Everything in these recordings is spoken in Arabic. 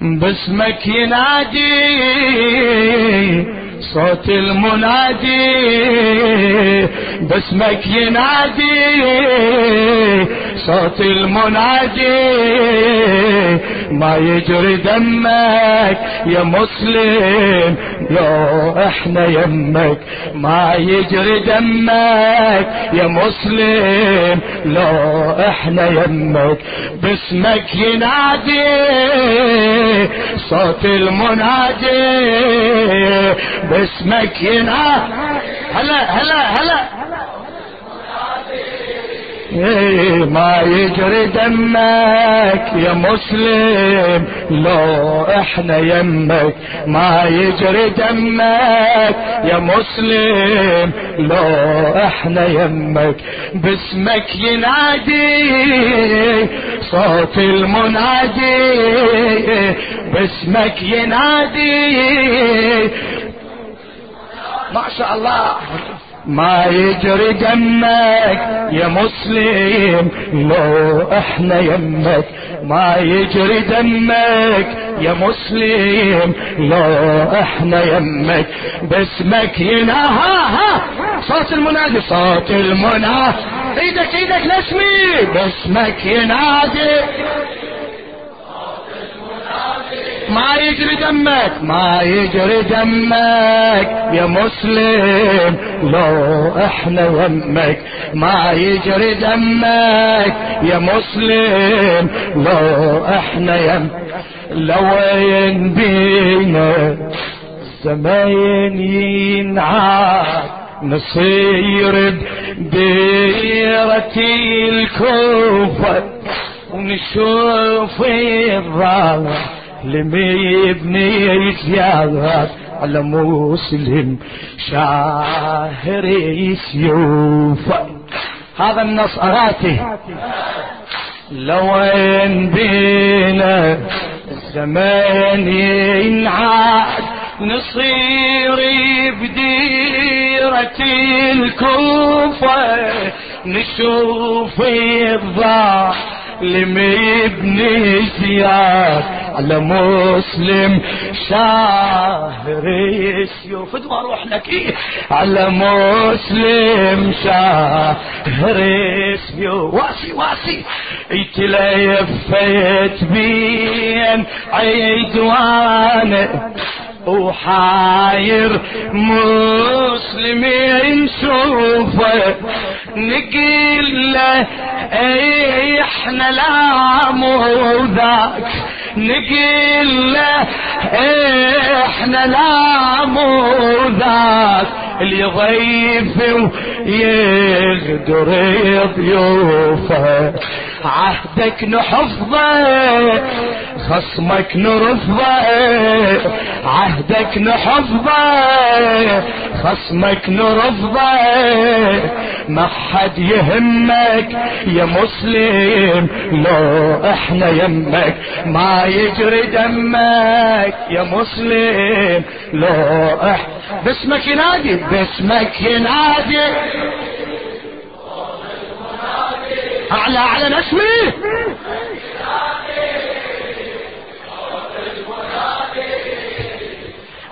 باسمك ينادي صوت المنادي. باسمك ينادي صوت المنادي ما يجري دمك يا مسلم. لو إحنا يمك ما يجري دمك يا مسلم. لو إحنا يمك باسمك ينادي صوت المنادي باسمك ينادي. هلا هلا هلا. ما يجري دمك يا مسلم لو إحنا يمك. ما يجري دمك يا مسلم لو إحنا يمك. باسمك ينادي صوت المنادي. باسمك ينادي. ما شاء الله. ما يجري دمك يا مسلم لو إحنا يمك. ما يجري دمك يا مسلم لو إحنا يمك. باسمك ينا ها ها. صوت المنادي صوت المنادي. إيدك إيدك لاسمي. باسمك ينادي. ما يجري دمك ما يجري دمك يا مسلم. لو إحنا يمك ما يجري دمك يا مسلم. لو إحنا يم لو وين بينا زمان ينعاد نصير بديرة الكوفة ونشوف الضالة لمبني زيارات على مسلم شاهر سيوف هذا النص أراتي. لوين بينا الزمان ينعاد نصير بديرة الكوفة نشوف الضاع لمبني زياد على مسلم شاهر السيوف ادوى روح لك. إيه؟ على مسلم شاهر السيوف واسي واسي. اتلفت بين عيدوان وحاير مسلمين شوفه نقول له إحنا لا مو ذاك نقول له إحنا لا مو ذاك اللي ضيف ويقدر ضيوفه عهدك نحفظه خصمك نرفضه. عهدك نحفظه خصمك نرفضه. ما حد يهمك يا مسلم لو إحنا يمك ما يجري دمك يا مسلم لو اح باسمك ينادي باسمك ينادي. أعلى اعلى نسمي.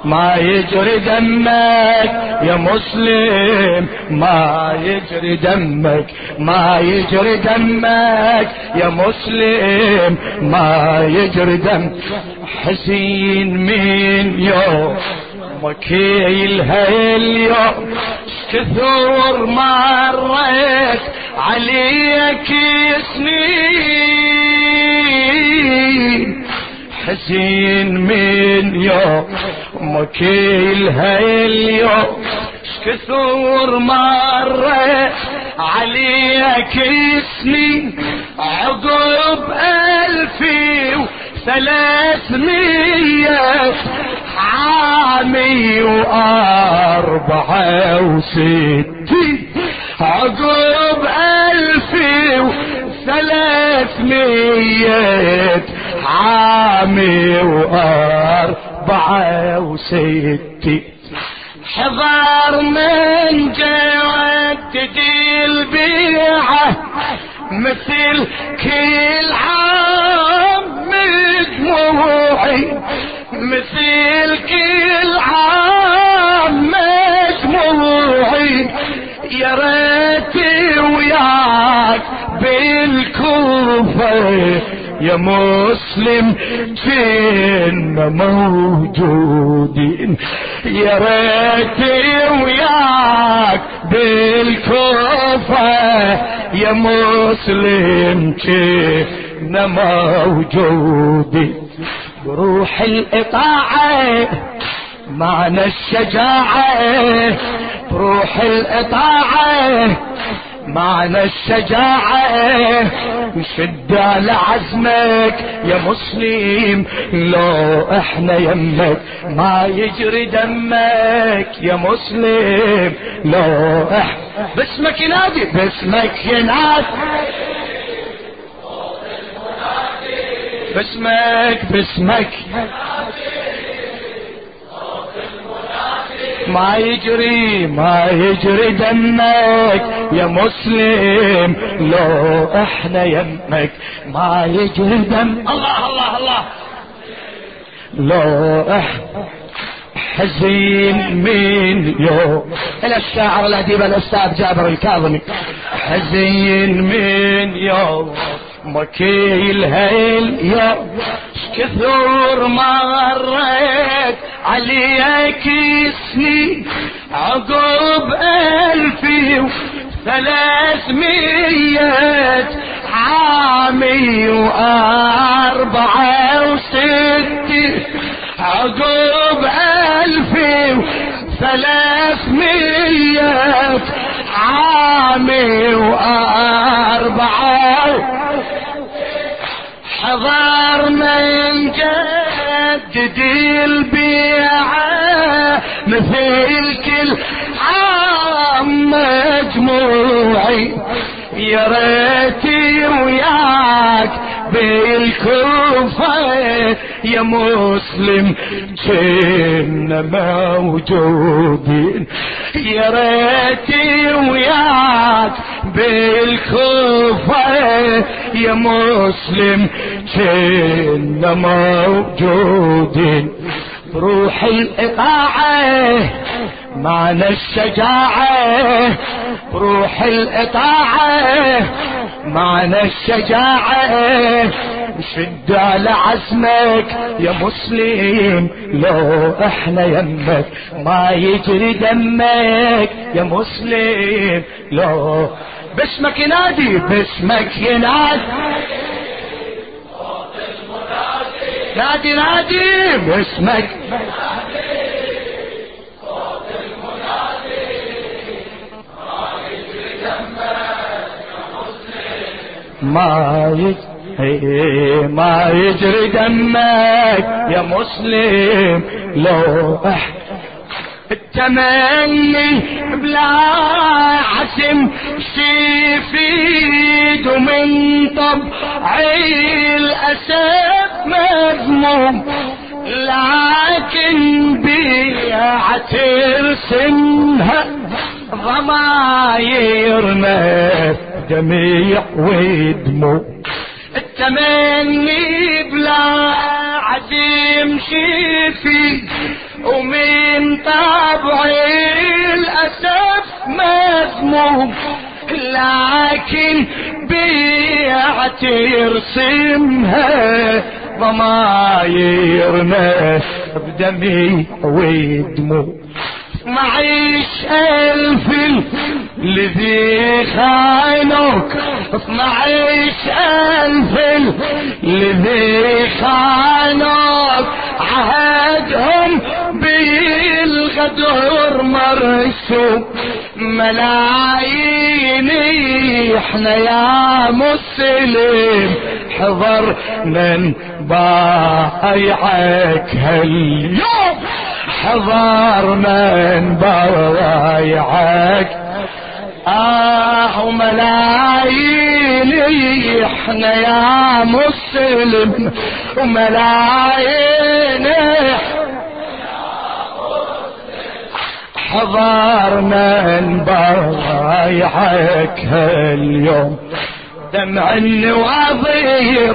ما يجري دمك يا مسلم ما يجري دمك ما يجري دمك يا مسلم ما يجري دم. حسين من يوم وكيل هاليوم كثر مرت عليك سنين. حزين من يوم مكيل هاليوم كثر مرة عليك سنين عقب ألفي وثلاثمية عامي وأربعة وستين عقب ألفي وثلاثمية عامي وأربعة وستين حضر من جدي البيعة مثل كل عام مجموعي مثل كل عام مجموعين يا ريتي وياك بالكوفة يا مسلم فين موجودين؟ يا ريتي وياك بالكوفة. يا مسلم كنا موجودين؟ بروح الإطاعة معنى الشجاعة. بروح الإطاعة معنى الشجاعة نشد على عزمك يا مسلم؟ لو إحنا يمك ما يجري دمك يا مسلم. لو إحنا باسمك ينادي. باسمك ينادي. باسمك باسمك. ما يجري ما يجري دمك يا مسلم لو إحنا يمك. ما يجري دم الله الله الله. لو إحنا حزين من يوم. إلى الشاعر الأديب الأستاذ جابر الكاظمي. حزين من يوم. مكيل هيل يا كثر مريت عليك سنين عقب ألفي وثلاثمية عامي وأربعة وستين عقب ألفي وثلاثمية عامي وأربعة. حضر من جدد البيعة مثل كل عام مجموعي. يا ريتي وياك بالكوفة يا مسلم كنا موجودين. يا ريتي وياك بالكوفة يا مسلم كنا موجودين. بروح الإطاعة معنى الشجاعة بروح الإطاعة معنى الشجاعة. شد على عزمك يا مسلم لو إحنا يمك ما يجري دمك يا مسلم. لو باسمك ينادي باسمك ينادي. نادي نادي باسمك. ما يجري ما يجري دمك يا مسلم لو التمني بلا عزم سيفيد ومن طبعي الأسف مذموم لكن بيعة رسمها ضمايرنا دميع ودموع التمني بلا عزيم شيفي ومن طبعي الأسف مذموم. لكن بيعة يرسمها ضمايرنا بدمي ودموع معيش ألف الذي خانوك معيش ألف الذي خانوك عهدهم بالغدر مرسوم ملايين إحنا يا مسلم حضر من بايعك هاليوم. حضر من بايعك آه وملايين إحنا يا مسلم وملايين حضر من بايعك اليوم. دمع النواظير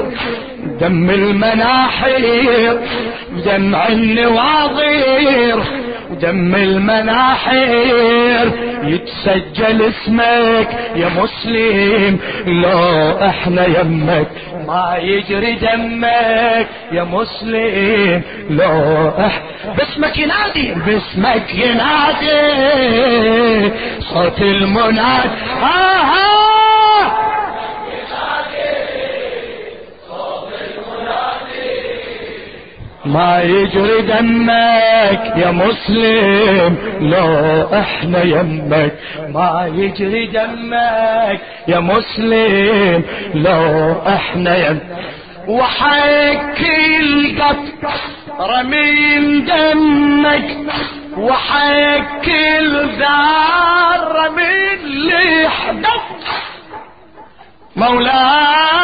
دم المناحير دمع النواظير. دم المناحير يتسجل اسمك يا مسلم. لو إحنا يمك ما يجري دمك يا مسلم. لو اح باسمك ينادي باسمك ينادي. صوت المناد آه. ما يجري دمك يا مسلم لو إحنا يمك. ما يجري دمك يا مسلم لو إحنا يمك وحك القطر من دمك وحك الذار من لحدك مولاي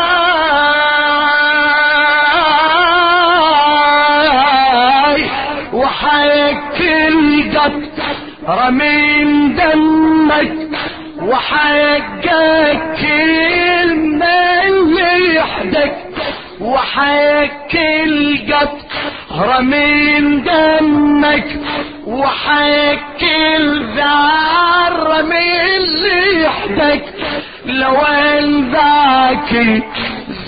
من دمك وحك الذار من لحدك لو ان ذاك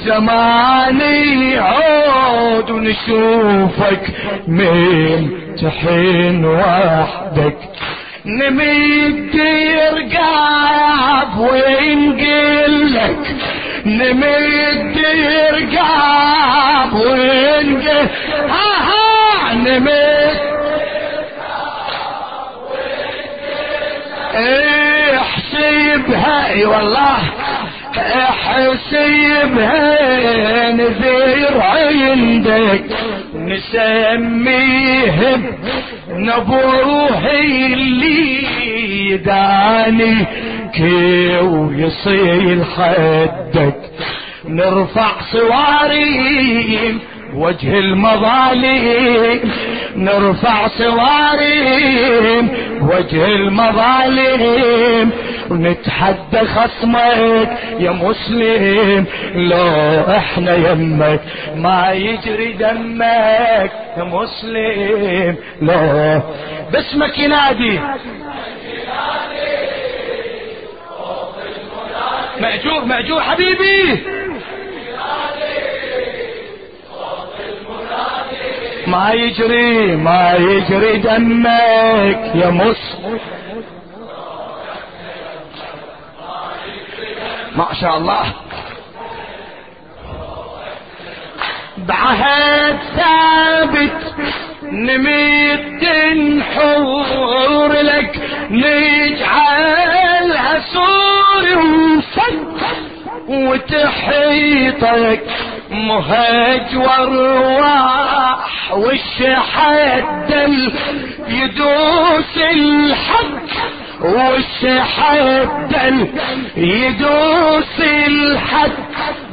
زماني يعود ونشوفك من تحين وحدك. نمد يرقاب ونقلك نمد يرقاب ونقل نمد احسبها اي والله احسبها نذير عندك. نسميه نبوه اللي يداني كيو يصيل حدك نرفع صواريم وجه المظالم نرفع صواريم. وجه المظالم ونتحدى خصمك يا مسلم. لو إحنا يمك ما يجري دمك يا مسلم. لو باسمك ينادي. مأجور مأجور حبيبي. ما يجري ما يجري دمك يا مسلم ما شاء الله. بعهد ثابت نميت نحور لك نجعلها سور وتحيطك مهج وارواح وش حد يدوس الحق؟ وش حد يدوس الحد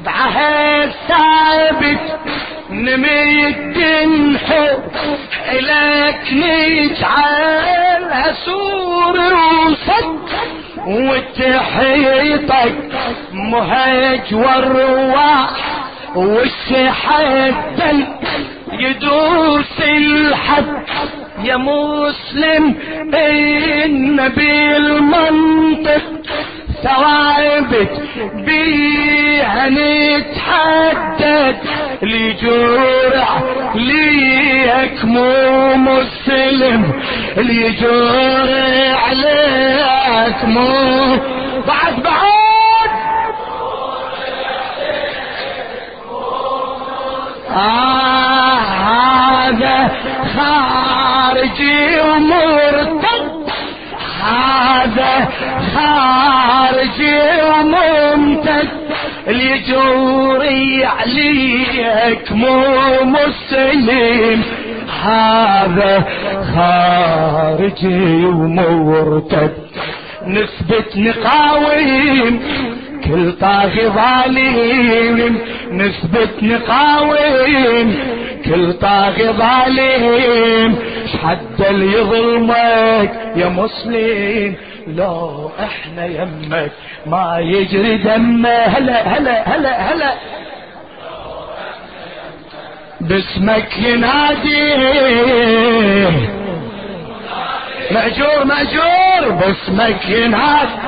بعهد ثابت نمد نحب لك نجعل سور وصد وتحيطك مهج والرواح وش حد يدوس الحد يا مسلم إن بالمنطق ثوابت بيها نتحدد لجرع ليك مو مسلم لجرع ليك مو. بعد بعد. آه. هذا خارجي ومرتد. هذا خارجي وممتد. لجوري عليك مو مسلم. هذا خارجي ومرتد. نثبت نقاوم كل طاغي ظالم. نثبت نقاوم كل طاغي ظالم حد اللي يظلمك يا مسلم. لو إحنا يمك ما يجري دمه هلا هلا هلا هلا. باسمك ينادي. مأجور مأجور. باسمك ينادي.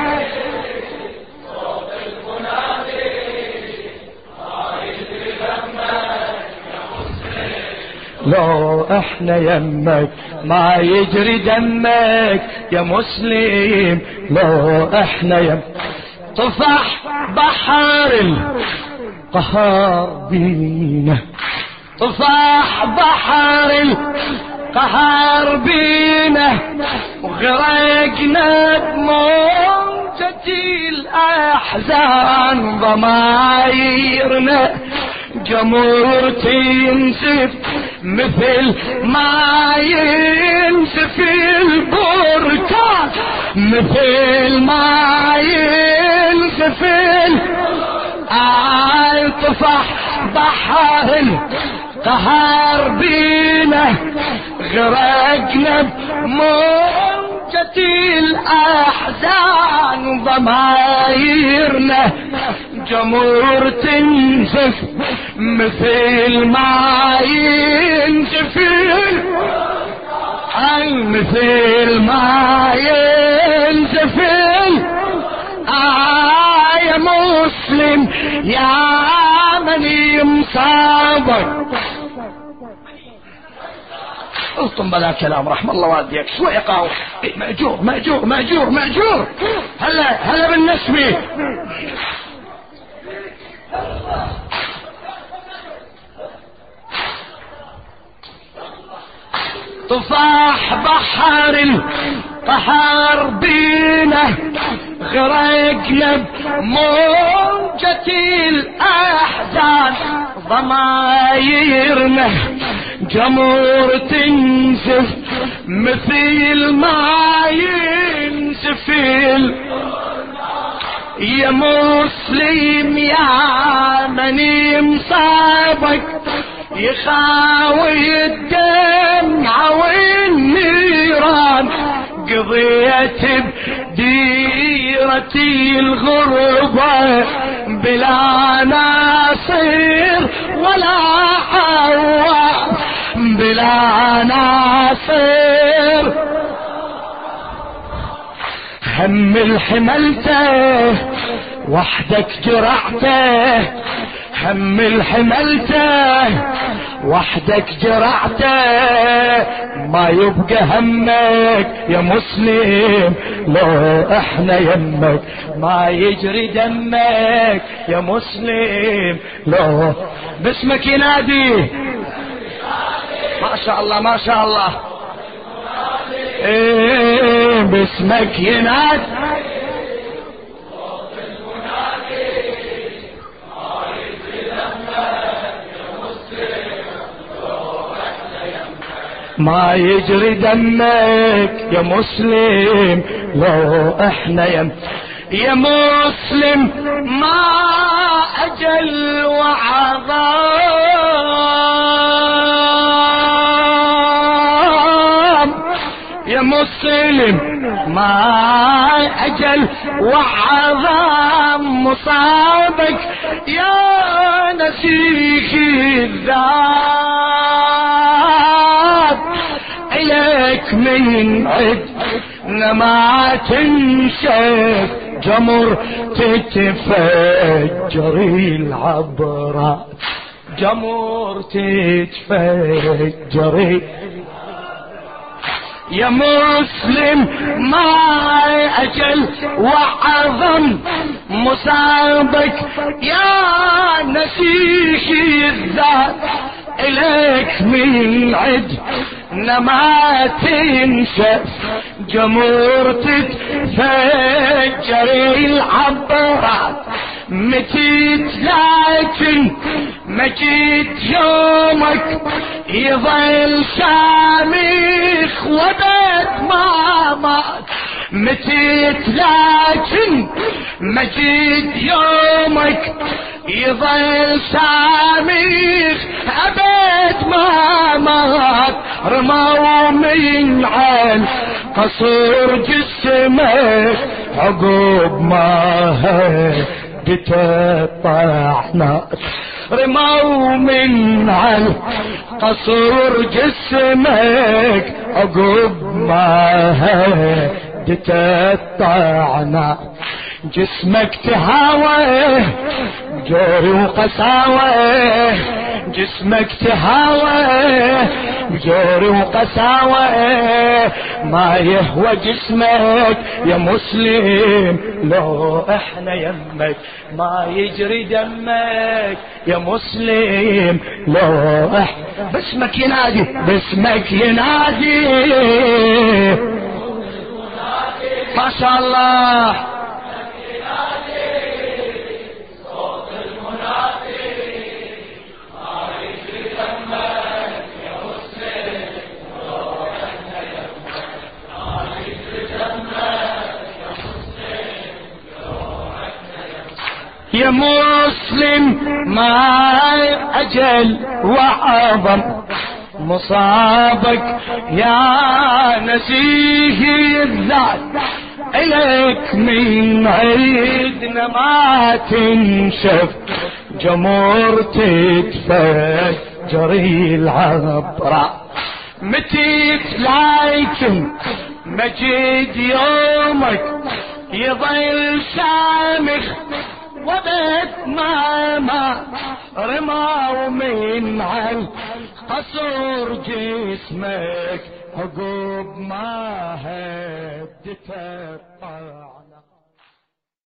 لو إحنا يمك ما يجري دمك يا مسلم. لو إحنا يمك طفح بحر القهار بينا. طفح بحر القهار بينا. وغرقنا بموجة الأحزان ضمايرنا جمهور تنزف. مثل ما ينزف البركان. مثل ما ينزف الطفح بحر قهر بينا. غرقنا بموجة الأحزان وضمايرنا. جمهور تنزف مثل ما مثل ما ينزف آه يا مسلم يا من يمصابك قلتم بلا كلام رحم الله والديك. شوي قاوم مأجور مأجور مأجور مأجور. هلا هلا بالنسبة. طفاح بحر القهر بينا غرقنا بموجة الأحزان. ضمايرنا جمور تنزف مثل ما ينزف يا مسلم يا من مصابك يخاوي الدمع والنيران قضيت بديرتي الغربة بلا ناصر ولا عوام بلا ناصر. هم الحملتة وحدك جرعتة هم الحملته وحدك جرعته ما يبقى همك يا مسلم لو إحنا يمك ما يجري دمك يا مسلم لو باسمك ينادي. ما شاء الله ما شاء الله. إيه باسمك ينادي. ما يجري دمك يا مسلم لو إحنا يم يا مسلم ما أجل وعظام. يا مسلم ما أجل وعظام. مصابك يا نسيك الذات. إليك من عد ما تنشف جمر تتفجر العبرات جمر تتفجر يا مسلم ما أجل وعظم مصابك يا نسيخي الذات إليك من عد ما تنسى جمهور تتفجر العبرات. متيت لكن مجيت يومك يظل شامخ وبيت ما مات متيت لكن مجيت يومك يظل شامخ أبد ما مات رموا من عين قصور جسمك. عقوب ما هدت الطعنات رموا من على قصور جسمك. عقب ما هدت الطعنة جسمك تهاوى جوري وقساوة جسمك تهاوى بجوري وقساوة ما يهوى جسمك يا مسلم لو إحنا يمك ما يجري دمك يا مسلم لو إحنا. باسمك ينادي باسمك ينادي. شاء الله يا مسلم ما أجل وعظم مصابك يا نسيه الذات. إليك من عيدنا ما تنشف جمور تتفجر العبرة متيت لكن مجيد يومك يظل شامخ وبيت ما ما رمى من عن قصور جسمك حقوق ماں ہے جسے پڑا